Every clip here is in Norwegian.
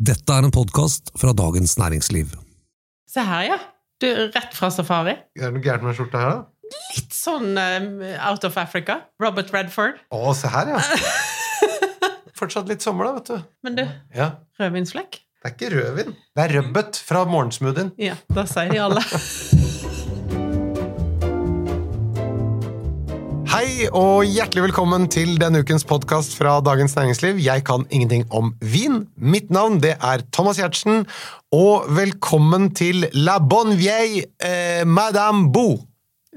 Dette er en podkast fra Dagens Næringsliv. Se her, ja. Du, rett fra safari. Er det noe gærent med skjorta her, da? Litt sånn um, out of Africa. Robert Redford. Å, se her, ja. Fortsatt litt sommer, da, vet du. Men du, Ja. rødvinsflekk? Det er ikke rødvin. Det er rødbet fra morgensmoothien. Ja, da sier de alle. Hei og hjertelig velkommen til denne ukens podkast fra Dagens Næringsliv. Jeg kan ingenting om vin. Mitt navn det er Thomas Giertsen. Og velkommen til La Bonne Vieille eh, Madame Bou.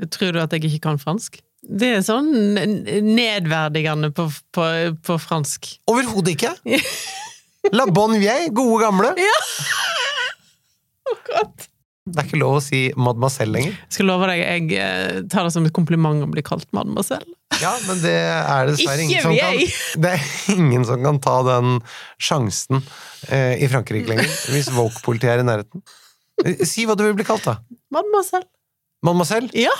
Tror du at jeg ikke kan fransk? Det er sånn nedverdigende på, på, på fransk. Overhodet ikke. La Bonne Vieille, gode gamle. Ja! Akkurat. Det er ikke lov å si mademoiselle lenger. Jeg skal love deg, jeg eh, tar det som et kompliment å bli kalt mademoiselle. Ja, men det er dessverre ingen som kan. Det er ingen som kan ta den sjansen eh, i Frankrike lenger, hvis Woke-politiet er i nærheten. Eh, Si hva du vil bli kalt, da. Mademoiselle. Mademoiselle? Ja!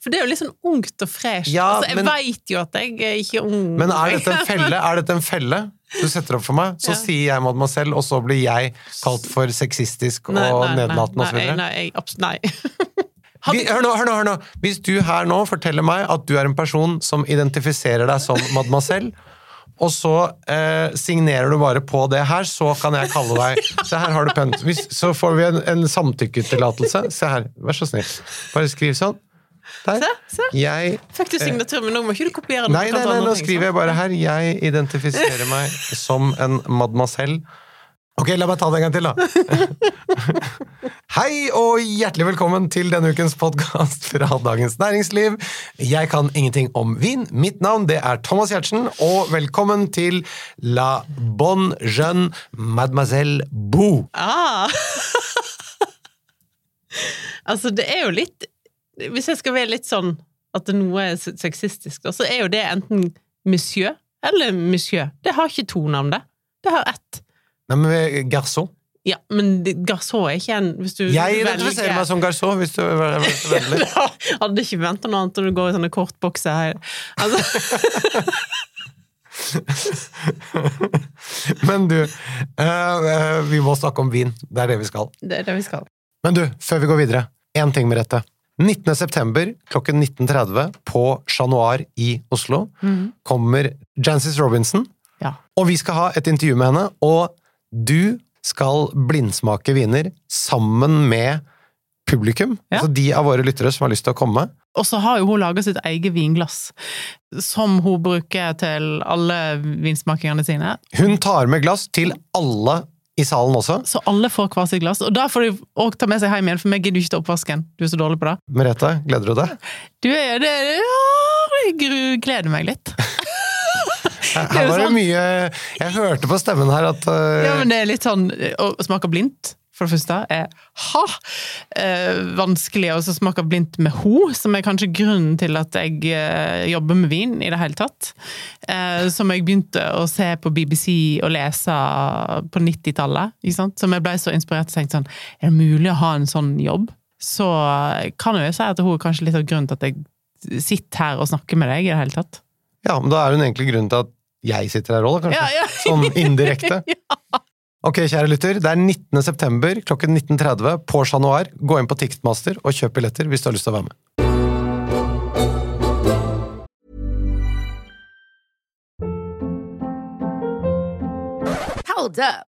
For det er jo litt sånn ungt og fresh. Ja, altså, jeg veit jo at jeg er ikke ung. Men er dette en felle? Er dette en felle du setter opp for meg? Så Ja. sier jeg mademoiselle, og så blir jeg kalt for sexistisk og Nei, nei, nei, nedlatende nei. Nei, nei. Vi, hør nå, hør nå, hør nå! Hvis du her nå forteller meg at du er en person som identifiserer deg som mademoiselle, og så eh, signerer du bare på det her, så kan jeg kalle deg Se her har du pent. Hvis- Så får vi en, en samtykketillatelse. Se her, vær så snill. Bare skriv sånn. Der. Se, se. Jeg Fikk du signatur, men nå må ikke du kopiere den. Nei, nei, nei, nå skriver jeg bare her. Jeg identifiserer meg som en mademoiselle. Ok, la meg ta det en gang til, da. Hei og hjertelig velkommen til denne ukens podkast fra Dagens Næringsliv. Jeg kan ingenting om vin. Mitt navn det er Thomas Giertsen, og velkommen til La Bonne Jeune Mademoiselle Bou. Ah. altså, det er jo litt Hvis jeg skal være litt sånn at det noe er se- sexistisk, så er jo det enten monsieur eller monsieur. Det har ikke to navn, det. Det har ett. Nei, men garçon. Ja, men garçon er ikke en Hvis du Jeg identifiserer meg som garçon, hvis du er vennlig. Hadde ikke venta noe annet når du går i sånne kortbokser her. Altså, Men du, eh, eh, vi må snakke om vin. Det er det vi skal. det er det vi skal. Men du, før vi går videre, én ting med dette. 19. september klokken 19.30 på Chat Noir i Oslo kommer Jancis Robinson, Ja. og vi skal ha et intervju med henne, og du skal blindsmake viner sammen med publikum, Ja. altså de av våre lyttere som har lyst til å komme. Og så har jo hun laga sitt eget vinglass, som hun bruker til alle vinsmakingene sine. Hun tar med glass til alle i salen også. Så alle får hver sitt glass. Og da får de òg ta med seg hjem igjen, for meg gidder ikke ta oppvasken. Du er så dårlig på det. Merete, gleder du deg? Du er det Ja, jeg gru- gleder meg litt. Her var det mye Jeg hørte på stemmen her at uh... Ja, men det er litt sånn Å smake blindt, for det første, er ha! Eh, vanskelig å smake blindt med ho, som er kanskje grunnen til at jeg eh, jobber med vin i det hele tatt. Eh, som jeg begynte å se på BBC og lese på 90-tallet. Som jeg ble så inspirert og tenkte sånn Er det mulig å ha en sånn jobb? Så kan jeg jo si at hun er kanskje litt av grunnen til at jeg sitter her og snakker med deg i det hele tatt. Ja, men da er hun egentlig grunnen til at jeg sitter her òg, kanskje? Ja, ja. Sånn indirekte. Ok, kjære lytter, det er 19. september klokken 19.30 på Chat Noir. Gå inn på Ticketmaster og kjøp billetter hvis du har lyst til å være med. Hold up.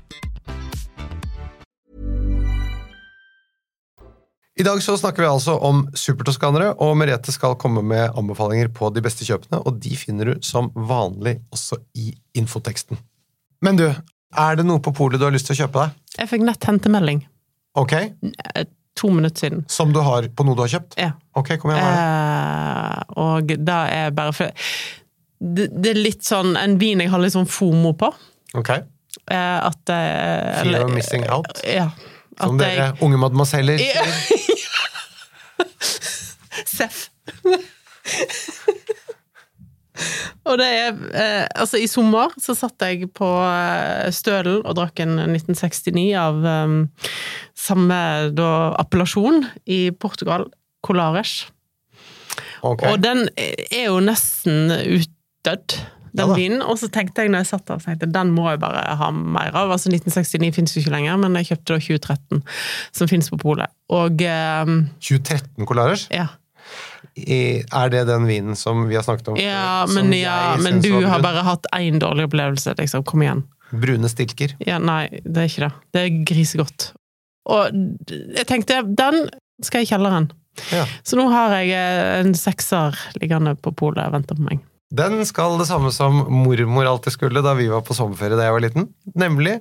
I dag så snakker vi altså om supertoskanere, og Merete skal komme med anbefalinger på de beste kjøpene, og de finner du som vanlig også i infoteksten. Men du, er det noe på polet du har lyst til å kjøpe deg? Jeg fikk nett hentemelding Ok? eh, to minutter siden. Som du har på noe du har kjøpt? Ja. Ok, kom igjen. Eh, og da er bare for det, det er litt sånn en vin jeg har litt sånn fomo på. Ok. Eh, at eh, Fear eller- of missing out. Ja. Som dere dere unge mademoiseller sier. Seff. og det er eh, Altså, i sommer så satt jeg på eh, Stølen og drakk en 1969 av eh, samme da appellasjon i Portugal, Colares. Okay. Og den er jo nesten utdødd, den Ja vinen. Og så tenkte jeg når jeg satt der, så tenkte jeg, den må jeg bare ha mer av. Altså 1969 finnes jo ikke lenger, men jeg kjøpte da 2013, som finnes på polet. Og eh, 2013 Colares? ja. I- Er det den vinen som vi har snakket om? Ja, men, ja, men du har bare hatt én dårlig opplevelse, liksom. Kom igjen. Brune stilker. Ja, nei, det er ikke det. Det er grisegodt. Og jeg tenkte, den skal i kjelleren. Ja. Så nå har jeg eh, en sekser liggende på polet og venter på meg. Den skal det samme som mormor alltid skulle da vi var på sommerferie da jeg var liten, nemlig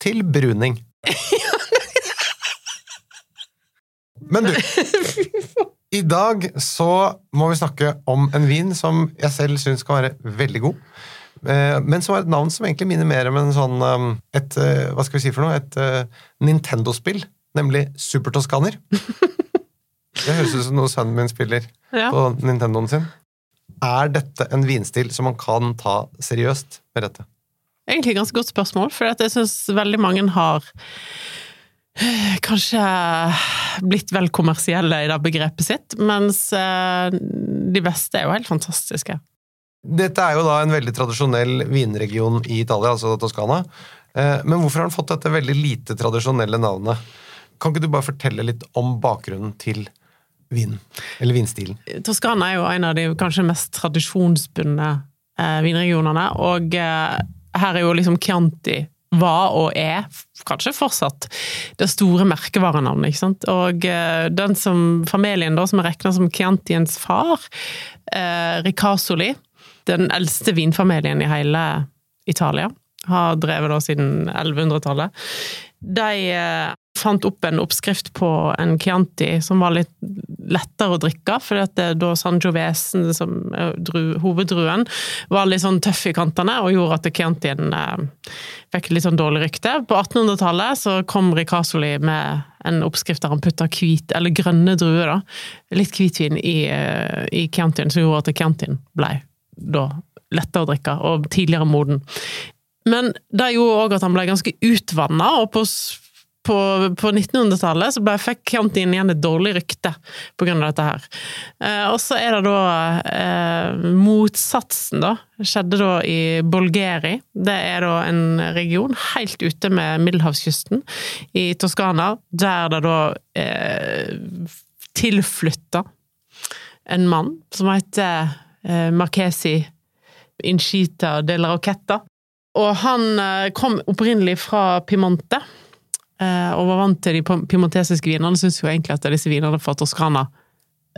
til bruning. Men du, i dag så må vi snakke om en vin som jeg selv syns kan være veldig god. eh, Men som har et navn som egentlig minner mer om en sånn um, et, eh, Hva skal vi si for noe? Et eh, Nintendo-spill, nemlig Super Toskaner. Det høres ut som noe sønnen min spiller Ja. på Nintendoen sin. Er dette en vinstil som man kan ta seriøst med dette? Egentlig et ganske godt spørsmål, for jeg syns veldig mange har eh, kanskje blitt vel kommersielle i det begrepet sitt, mens eh, de beste er jo helt fantastiske. Dette er jo da en veldig tradisjonell vinregion i Italia, altså Toskana. Eh, Men hvorfor har den fått dette veldig lite tradisjonelle navnet? Kan ikke du bare fortelle litt om bakgrunnen til vinen? Eller vinstilen? Toskana er jo en av de kanskje mest tradisjonsbundne eh, vinregionene, og eh, her er jo liksom Chianti var og er kanskje fortsatt det store merkevarenavnet, ikke sant. Og eh, den som familien da, som er regna som Chiantiens far, eh, Ricasoli, den eldste vinfamilien i hele Italia, har drevet da siden 1100-tallet. De eh, fant opp en oppskrift på en Chianti som var litt lettere å drikke, fordi at det, da Sangiovesen, som er dru, hoveddruen, var litt sånn tøff i kantene og gjorde at Chiantien eh, fikk litt sånn dårlig rykte. På 1800-tallet så kom Ricasoli med en oppskrift der han putta hvit, eller grønne druer, da, litt hvitvin i, eh, i Chiantien, som gjorde at Chiantien ble da lettere å drikke, og tidligere moden. Men det gjorde òg at han ble ganske utvanna, og på, på, på 1900-tallet så ble, fikk Kjantin igjen et dårlig rykte av dette her. Eh, og så er det da eh, motsatsen, da. Skjedde da i Bolgeri. Det er da en region helt ute med middelhavskysten i Toskana, der det da eh, tilflytta en mann som heter eh, Marchesi Inchita de la Roquetta. Og han eh, kom opprinnelig fra Piemonte, eh, og var vant til de piemontesiske vinene. Syntes jo egentlig at disse vinene fra Toskana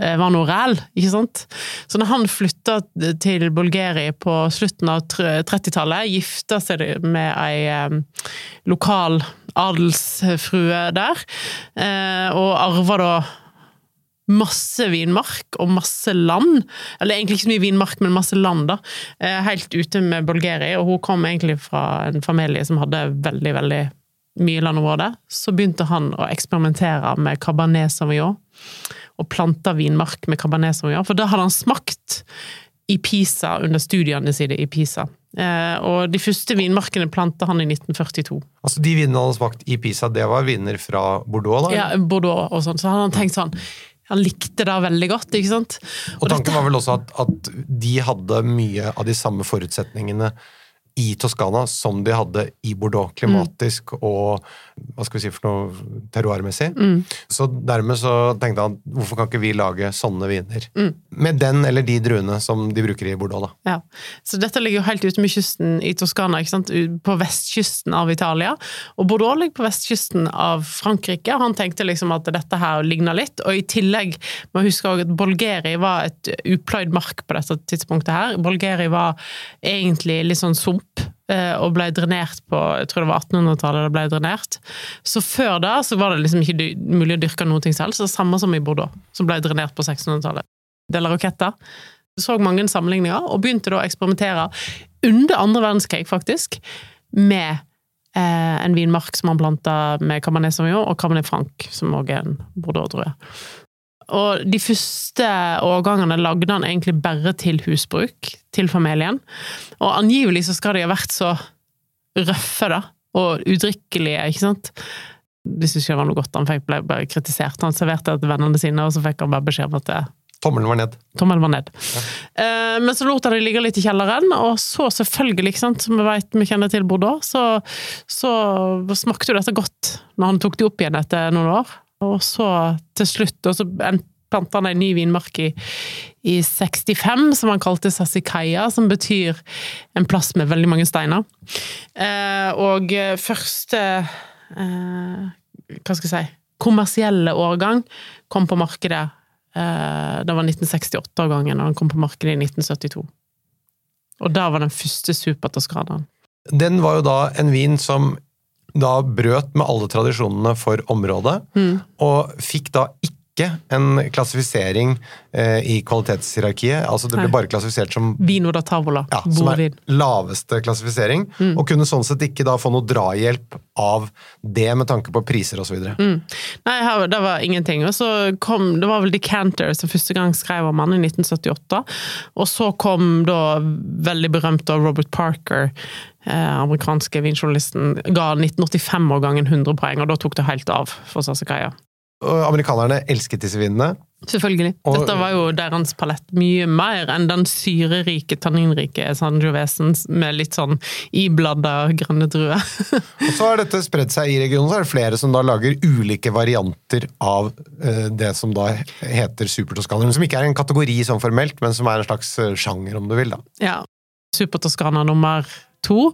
eh, var noe ræl, ikke sant? Så når han flytta til Bulgari på slutten av 30-tallet, gifta seg med ei eh, lokal adelsfrue der, eh, og arva da masse vinmark og masse land. Eller egentlig ikke så mye vinmark, men masse land, da. Eh, Helt ute med Bulgari, og hun kom egentlig fra en familie som hadde veldig, veldig mye landområde. Så begynte han å eksperimentere med Cabernet Sauvignon, og planta vinmark med Cabernet Sauvignon, for da hadde han smakt i Pisa under studiene sine i Pisa. Eh, og de første vinmarkene planta han i 1942. Altså De vinene han hadde smakt i Pisa, det var viner fra Bordeaux? da? Ja, Bordeaux og sånn. Så hadde han tenkt sånn Han likte det veldig godt, ikke sant? Og tanken var vel også at, at de hadde mye av de samme forutsetningene i Toskana som de hadde i Bordeaux, klimatisk og hva skal vi si for noe terroirmessig. Så dermed så tenkte han hvorfor kan ikke vi lage sånne viner med den eller de druene som de bruker i Bordeaux, da. Ja. Så dette ligger jo helt ute med kysten i Toskana, ikke sant? På vestkysten av Italia. Og Bordeaux ligger på vestkysten av Frankrike. Han tenkte liksom at dette her ligner litt, og i tillegg må huske også at Bolgeri var et upløyd mark på dette tidspunktet her. Bolgeri var egentlig litt sånn sump. Eh, Og ble drenert på jeg tror det var 1800-tallet det ble drenert. Så før da så var det liksom ikke mulig å dyrke noe selv. Så det samme som i Bordeaux, som ble drenert på 1600-tallet. De la så mange sammenligninger, og begynte da å eksperimentere under andre verdenskrig, faktisk, med eh, en vinmark som han planta med Cabernet Sauvignon og Cabernet Franc, som også er en Bordeaux-drue. Og de første årgangene lagde han egentlig bare til husbruk, til familien. Og angivelig så skal de ha vært så røffe, da, og udrikkelige, ikke sant. De syntes ikke det var noe godt, han fikk ble bare kritisert. Han serverte det til vennene sine, og så fikk han bare beskjed om at det Tommelen var ned. Tommelen var ned. Ja. men så lot han det ligge litt i kjelleren, og så selvfølgelig, ikke sant, som vi vet vi kjenner til Bordeaux, så, så smakte jo dette godt når han tok det opp igjen etter noen år. Og så til slutt, og så planta han en ny vinmark i, i 65, som han kalte Sassikaia, som betyr en plass med veldig mange steiner. Eh, og første eh, Hva skal jeg si kommersielle årgang kom på markedet Eh, det var 1968-årgangen, og den kom på markedet i 1972. Og da var den første supertoskanaen. Den var jo da en vin som da brøt med alle tradisjonene for området, Mm. og fikk da ikke en klassifisering eh, i kvalitetshierarkiet. Altså det ble bare klassifisert som Vino da tavola. ja, som er laveste klassifisering, Mm. og kunne sånn sett ikke da få noe drahjelp av det med tanke på priser osv. Mm. Nei, her, det var ingenting. Og så kom, Det var vel Decanter som første gang skrev om han i 1978. Og så kom da veldig berømt Robert Parker, eh, amerikanske vinjournalisten, ga 1985-årgangen 100 poeng, og da tok det helt av for Sassikaia. Amerikanerne elsket disse vinene. Selvfølgelig. Dette var jo deres palett mye mer enn den syrerike, tanninrike Sangiovesen med litt sånn ibladda grønne druer. Og så har dette spredd seg i regionen, så er det flere som da lager ulike varianter av eh, det som da heter supertoskaneren. Som ikke er en kategori sånn formelt, men som er en slags eh, sjanger, om du vil. da. ja. Supertoskana nummer to.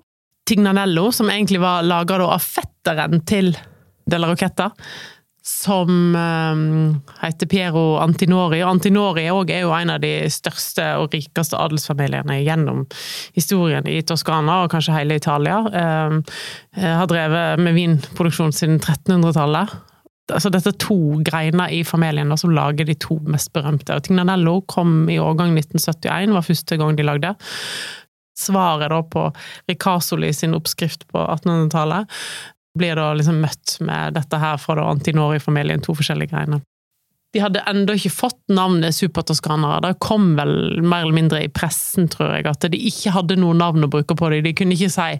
Tignanello, som egentlig var laga av fetteren til Della La Rocchetta. Som eh, heter Piero Antinori. Antinori er jo en av de største og rikeste adelsfamiliene gjennom historien i Toskana, og kanskje hele Italia. Eh, eh, har drevet med vinproduksjon siden 1300-tallet. Altså, dette er to greiner i familien som lager de to mest berømte. Og Tignanello kom i årgang 1971, var første gang de lagde. Svaret på Ricasoli sin oppskrift på 1800-tallet blir da liksom møtt med dette her fra Antinori-familien, to forskjellige greiene. De hadde ennå ikke fått navnet supertoskanere. Det kom vel mer eller mindre i pressen, tror jeg, at de ikke hadde noe navn å bruke på dem. De kunne ikke si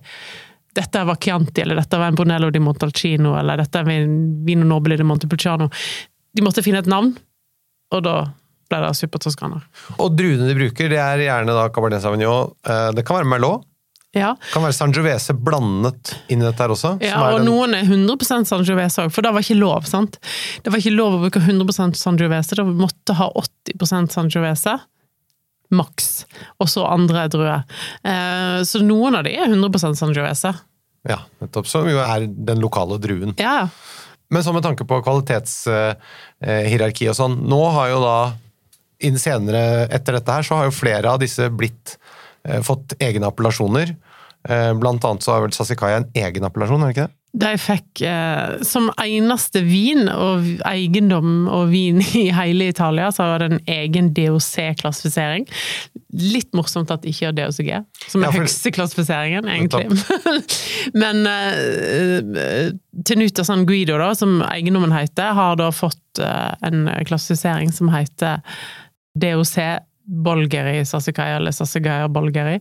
dette var Chianti, eller dette var en Brunello di Montalcino, eller dette er Vino Nobile di Montepulciano. De måtte finne et navn, og da ble det supertoskaner. Og druene de bruker, det er gjerne da Cabernet Sauvignon. eh, Det kan være Merlot. Ja, kan være Sangiovese blandet inn i dette her også. Ja, og den- noen er 100 Sangiovese òg, for det var ikke lov. sant? Det var ikke lov å bruke 100% Sangiovese, det måtte ha 80% Sangiovese. Maks. Og så andre druer. Eh, så noen av de er 100% Sangiovese. Ja, nettopp. Som jo er den lokale druen. Ja. Men så med tanke på kvalitetshierarki og sånn, nå har jo da inn senere etter dette her, så har jo flere av disse blitt eh, fått egne appellasjoner. Eh, blant annet så har vel Sasikaya en egen appellasjon, er det ikke det? De fikk eh, som eneste vin og eiendom og vin i hele Italia, så var det en egen DOC-klassifisering. Litt morsomt at de ikke har DOCG, som er Ja, for- høyeste klassifiseringen, egentlig. Men eh, Tenuta San Guido, da, som eiendommen heter, har da fått eh, en klassifisering som heter DOC Bolgeri Sassicaia, eller Sassicaia Bolgeri,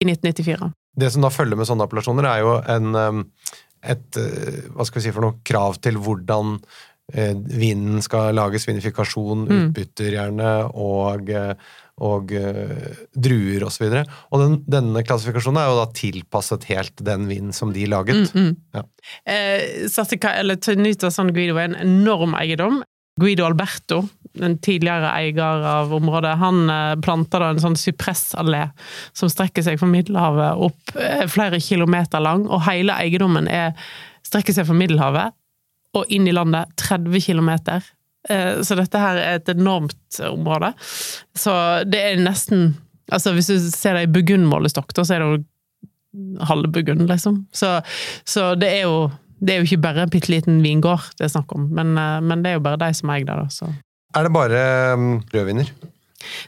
i 1994. Det som da følger med sånne appellasjoner, er jo en, um, et uh, hva skal vi si for noe, krav til hvordan uh, vinen skal lages, vinifikasjon, Mm. utbytter gjerne, og, uh, og druer osv. Og, så og den, denne klassifikasjonen er jo da tilpasset helt den vinen som de laget. Mm, mm. Ja. Eh, Sassica, eller Tenuta San Guido er en enorm eiendom. Guido Alberto, den tidligere eier av området, han eh, planta da en sånn sypressallé som strekker seg fra Middelhavet opp eh, flere kilometer lang, og hele eiendommen er, strekker seg fra Middelhavet og inn i landet 30 kilometer. Eh, Så dette her er et enormt område. Så det er nesten Altså, hvis du ser det i burgundmålestokk, så er det jo halve Burgund, liksom. Så, så det er jo det er jo ikke bare en bitte liten vingård det er snakk om, men, men det er jo bare de som eier det. da, så. Er det bare um, rødviner?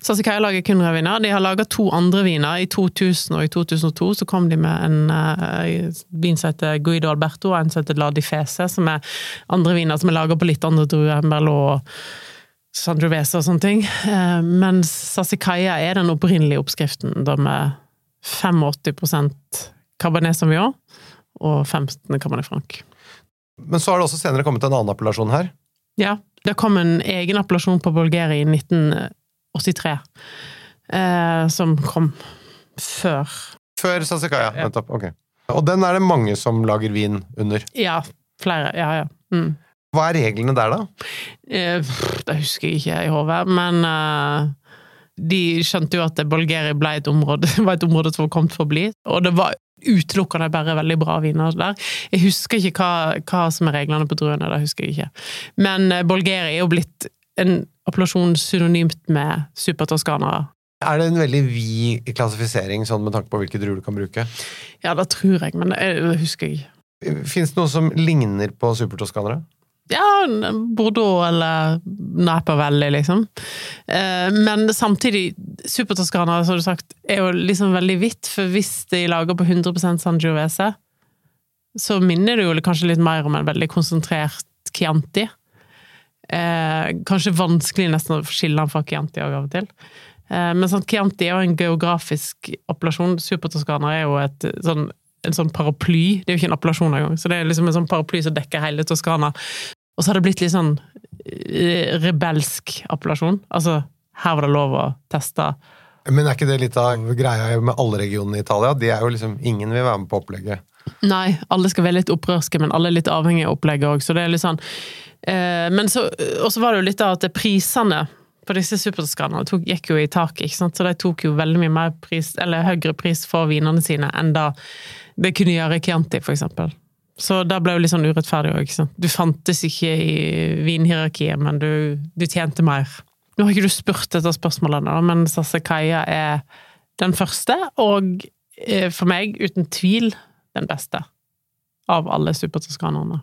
Sasikaya lager kun rødviner. De har laga to andre viner. I 2000 og i 2002 så kom de med en uh, vin som heter Guido Alberto, og en som heter La Di Fese, som er andre viner som er laga på litt andre druer. Merlot og Sandrovese og sånne ting. Uh, mens Sassicaia er den opprinnelige oppskriften, da med 85% Cabernet Sauvignon og 15 Cabernet Franc. Men så har det også senere kommet en annen appellasjon her. Ja, det kom en egen appellasjon på Bulgari i 1983, eh, som kom før Før Sasikaya, Ja. Nettopp. Ok. Og den er det mange som lager vin under. Ja, flere. Ja, ja. Mm. Hva er reglene der, da? Eh, det husker jeg ikke i hodet, men eh, de skjønte jo at Bulgari ble et område, var et område som var kommet for å bli, og det var utelukkende bare veldig bra viner der. Jeg husker ikke hva, hva som er reglene på druene, det husker jeg ikke. Men eh, Bulgari er jo blitt en appellasjon synonymt med supertoskanere. Er det en veldig vid klassifisering sånn med tanke på hvilke druer du kan bruke? Ja, det tror jeg, men det, det husker jeg ikke. Fins det noe som ligner på supertoskanere? Ja, Bordeaux eller Napa Valley, liksom. Eh, Men samtidig, Supertoscana, som du sagt, er jo liksom veldig hvitt, for hvis de lager på 100% Sangiovese, så minner det jo kanskje litt mer om en veldig konsentrert Chianti. Eh, kanskje vanskelig nesten å skille den fra Chianti også av og til. Eh, men sånn, Chianti er jo en geografisk appellasjon. Supertoscana er jo et sånn en sånn paraply. Det er jo ikke en appellasjon engang, så det er liksom en sånn paraply som dekker hele Toskana. Og så har det blitt litt sånn eh, rebelsk appellasjon. Altså, her var det lov å teste. Men er ikke det litt av greia med alle regionene i Italia? De er jo liksom, Ingen vil være med på opplegget. Nei, alle skal være litt opprørske, men alle er litt avhengig av opplegget òg, så det er litt sånn eh, Men så Og så var det jo litt av at prisene på disse supertoskanerne gikk jo i taket, ikke sant? så de tok jo veldig mye mer pris, eller høyere pris for vinene sine enn da det kunne gjøre Chianti, for eksempel. Så det ble jo litt sånn urettferdig òg. Du fantes ikke i vinhierarkiet, men du, du tjente mer. Nå har ikke du spurt etter spørsmålene, men Sassicaia er den første, og eh, for meg uten tvil den beste av alle supertoskanerne.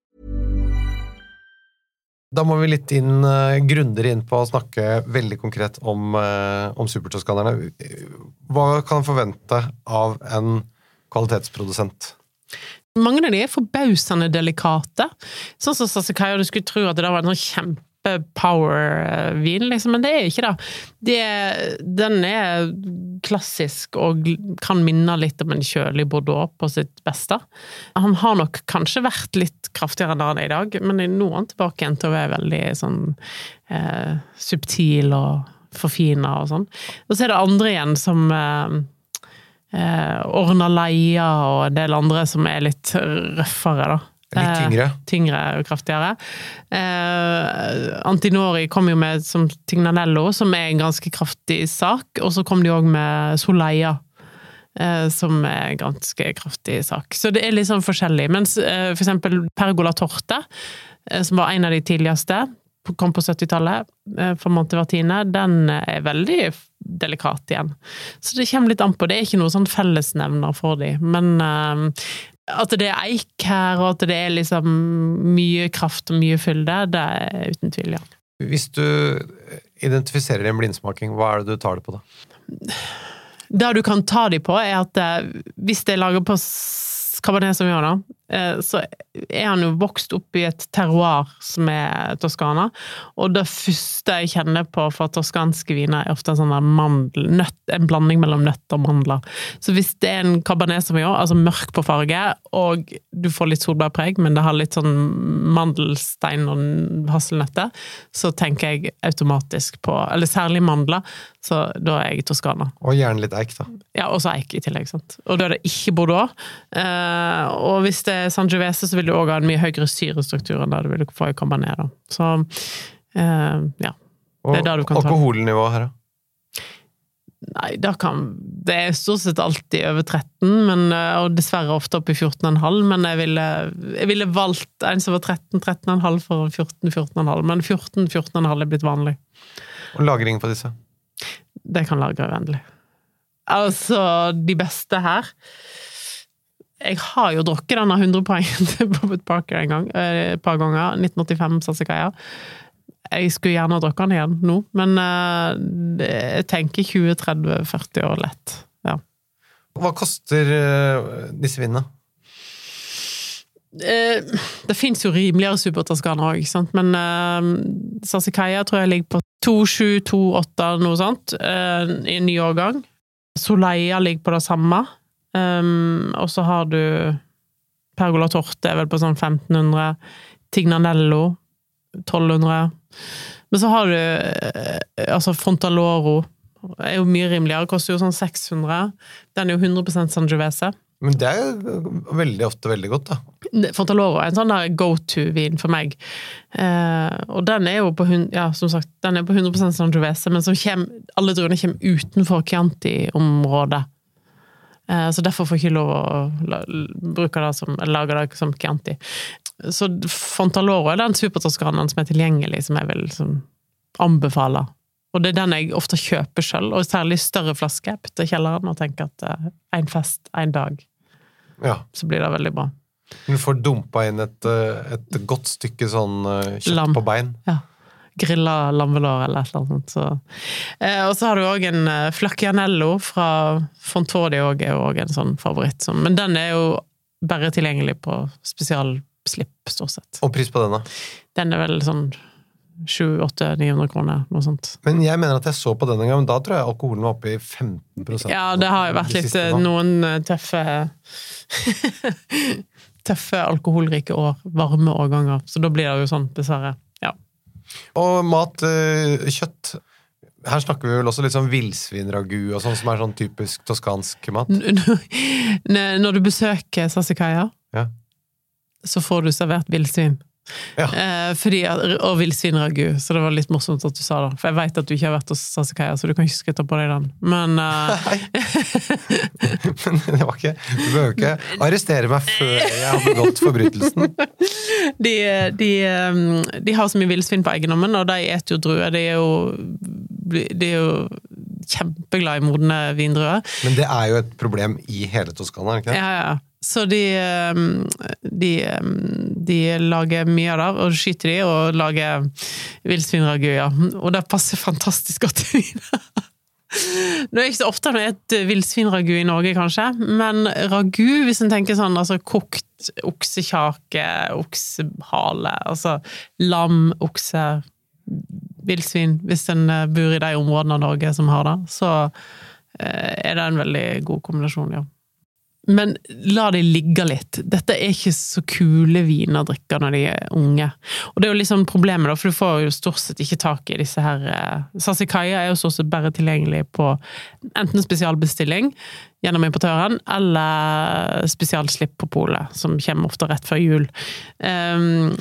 Da må vi litt inn, uh, grundigere inn på å snakke veldig konkret om, uh, om supertoskanerne. Hva kan en forvente av en kvalitetsprodusent? Mange av de er forbausende delikate. Sånn som Sassicaia, du skulle tro at det var en sånn kjempe-power-vin, liksom, men det er ikke det. det. Den er klassisk og kan minne litt om en kjølig Bordeaux på sitt beste. Han har nok kanskje vært litt kraftigere enn han er i dag, men nå er han tilbake igjen til å være veldig sånn eh, subtil og forfina og sånn. Og så er det andre igjen som eh, eh, Ornaleia og en del andre som er litt røffere, da. Litt tyngre. Eh, tyngre og kraftigere. Eh, Antinori kom jo med som Tignanello, som er en ganske kraftig sak, og så kom de òg med Soleia. Eh, som er en ganske kraftig sak. Så det er litt sånn forskjellig. Mens eh, for eksempel Pergola Torte, eh, som var en av de tidligste, kom på 70-tallet, fra Montevertine, den er veldig delikat igjen. Så det kommer litt an på. Det er ikke noe sånn fellesnevner for de, men eh, At det er eik her, og at det er liksom mye kraft og mye fylde, det er uten tvil, ja. Hvis du identifiserer en blindsmaking, hva er det du tar det på da? Det du kan ta de på, er at eh, hvis det er laget på Cabernet Sauvignon, da, så er han jo vokst opp i et terroir som er Toskana. Og det første jeg kjenner på for toskanske viner, er ofte en sånn mandel, nøtt, en blanding mellom nøtt og mandler. Så hvis det er en Cabernet gjør, altså mørk på farge, og du får litt solbærpreg, men det har litt sånn mandelstein og hasselnøtter, så tenker jeg automatisk på Eller særlig mandler, så da er jeg Toskana. Og gjerne litt eik, da. Ja, og så eik i tillegg, sant. Og da er det ikke Bordeaux. Eh, og hvis det Sangiovese, så vil du òg ha en mye høyere syrestruktur enn det du vil få i Cabernet, da. Så eh, ja. Det er det du kan ta alkoholnivået her, da? Nei, da kan Det er stort sett alltid over 13, men, eh, og dessverre ofte opp i 14,5, men jeg ville, jeg ville valgt en som var 13, 13,5 for 14, 14,5. Men 14, 14,5 er blitt vanlig. Og lagring på disse? Det kan lagre uendelig. Altså, de beste her Jeg har jo drukket denne 100-poengen til Bobbitt Parker en gang, eh, et par ganger. 1985 Sassicaia. Jeg skulle gjerne ha drukket den igjen nå, men eh, jeg tenker 20-30-40 år lett. Ja. Hva koster eh, disse vinene? Det fins jo rimeligere Super-Toskana òg, men uh, tror jeg ligger på 2728, noe sånt, i i ny årgang. Soleia ligger på det samme. Um, og så har du Pergola Torte er vel på sånn 1500. Tignanello 1200. Men så har du eh, altså Frontaloro. Er jo mye rimeligere, koster jo sånn 600. Den er jo 100% Sangiovese. Men det er jo veldig ofte veldig godt, da. Fontaloro er en sånn go to-vin for meg. Eh, og den er jo på, ja, som sagt, den er på 100% Sangiovese, men som kommer, alle druene kommer utenfor Chianti-området. Eh, så derfor får jeg ikke lov å bruke det som, lage det som Chianti. Så Fontaloro er den supertoskanaen som er tilgjengelig, som jeg vil liksom, anbefale. Og det er den jeg ofte kjøper sjøl, og særlig større flasker. Putter i kjelleren og tenker at eh, en fest, en dag, Ja. så blir det veldig bra. Du får dumpa inn et, eh, et godt stykke sånn kjøtt Lam. på bein. Ja. Grilla lammelår eller et eller annet. Så. Eh, og så har du òg en eh, Flaccianello fra Fontodi òg, er òg en sånn favoritt. Som, men den er jo bare tilgjengelig på spesialslipp, stort sett. Og pris på den, da. Den er vel sånn 700-800-900 kroner, noe sånt. Men jeg mener at jeg så på den en gang, men da tror jeg alkoholen var oppe i 15% Ja, det har jo vært litt eh, noen eh, tøffe Tøffe alkoholrike år, varme årganger. Så da blir det jo sånn, dessverre. Og mat, eh, kjøtt Her snakker vi vel også litt sånn villsvinragu og sånn, som er sånn typisk toskansk mat. Når du besøker Sassicaia, Ja. så får du servert villsvin. Ja. Eh, fordi, og villsvinragu, så det var litt morsomt at du sa det. For jeg veit at du ikke har vært hos Sasikaya, så du kan ikke skryte på deg den. Men uh... Men det var ikke Du behøver ikke arrestere meg før jeg har begått forbrytelsen. de, de, eh, de har så mye villsvin på eiendommen, og de eter jo druer. De er jo, de er jo kjempeglad i modne vindruer. Men det er jo et problem i hele Toskana, ikke det? Ja, ja. Så de, ehm, de, ehm, de lager mye av det, og skyter de, og lager villsvinragu, ja. Og det passer fantastisk godt til vin. Nå er det ikke så ofte det er et villsvinragu i Norge, kanskje, men ragu, hvis en tenker sånn, altså kokt oksekjake, oksehale, altså lam, okse, villsvin, hvis en eh, bor i de områdene av Norge som har det, så eh, er det en veldig god kombinasjon, ja. Men la de ligge litt. Dette er ikke så kule viner å drikke når de er unge. Og det er jo liksom problemet, da, for du får jo stort sett ikke tak i disse her Sasikaya er jo stort sett bare tilgjengelig på enten spesialbestilling gjennom importøren, eller spesialslipp på polet, som kommer ofte rett før jul. Um,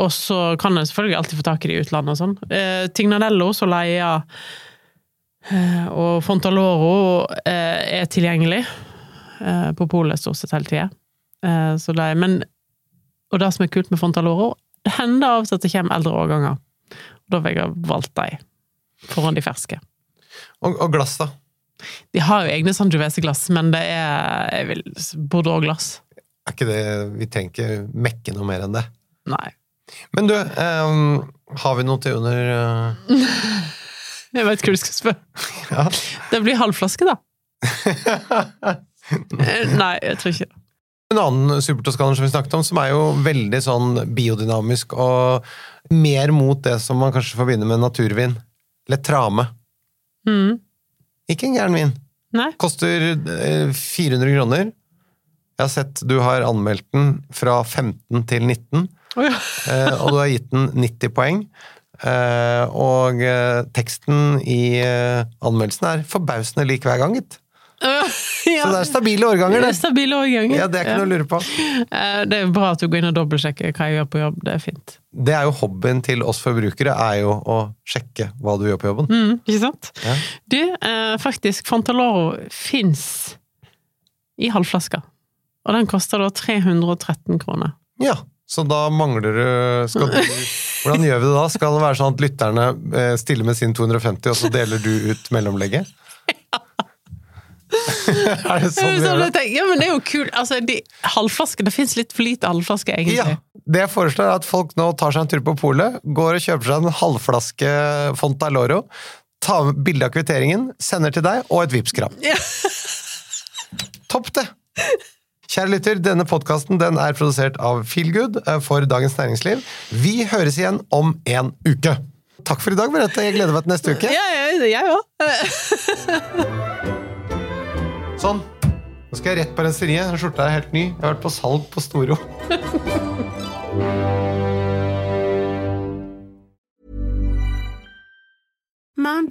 og så kan en selvfølgelig alltid få tak i det i utlandet og sånn. Uh, Tignanello, Soleia uh, og Fontaloro uh, er tilgjengelig eh, på polet stort sett hele tida. Eh, så det men Og det som er kult med Fontaloro, det hender av og til at det kommer eldre årganger. Og Da vil jeg ha valgt de foran de ferske. Og, og glass, da? De har jo egne Sangiovese-glass, men det er jeg vil, Bordeaux-glass. er ikke det Vi trenger ikke mekke noe mer enn det. Nei. Men du, ehm, har vi noe til under uh... Jeg vet hva du skal spørre. Ja. Det blir halvflaske, da. Eh, Nei, jeg tror ikke det. En annen supertoscaner som vi snakket om, som er jo veldig sånn biodynamisk og mer mot det som man kanskje forbinder med naturvin. Letrame. Mm. Ikke en gæren vin. Nei. Koster eh, 400 kroner. Jeg har sett du har anmeldt den fra 15 til 19, oh, ja. eh, og du har gitt den 90 poeng. Eh, og eh, teksten i eh, anmeldelsen er forbausende lik hver gang, gitt. Ja. Så det er stabile årganger, Det stabile årganger. Ja, det er ikke noe å lure på. Eh, Det er bra at du går inn og dobbeltsjekker hva jeg gjør på jobb. Det er fint. Det er jo hobbyen til oss forbrukere, er jo å sjekke hva du gjør på jobben. Mm, ikke sant? Ja. Du, eh, faktisk, Fontaloro fins i halvflasker. Og den koster da 313 kroner. Ja, så da mangler du du, Hvordan gjør vi det da? Skal det være sånn at lytterne eh, stiller med sin 250, og så deler du ut mellomlegget? er det sånn vi gjør det? ja, men det er jo kult. Altså, de, halvflaske, det fins litt for lite halvflaske, egentlig. Ja, det jeg foreslår er at folk nå tar seg en tur på polet, går og kjøper seg en halvflaske Fontaloro, tar med bilde av kvitteringen, sender til deg, og et Vipps-kram. Ja. Topp det! Kjære lytter, denne podkasten den er produsert av Feelgood eh, for Dagens Næringsliv. Vi høres igjen om en uke. Takk for i dag, Merete. Jeg gleder meg til neste uke. Ja, jeg jeg òg. Sånn. Nå skal jeg rett på renseriet. Den skjorta er helt ny. Jeg har vært på salg på Storo.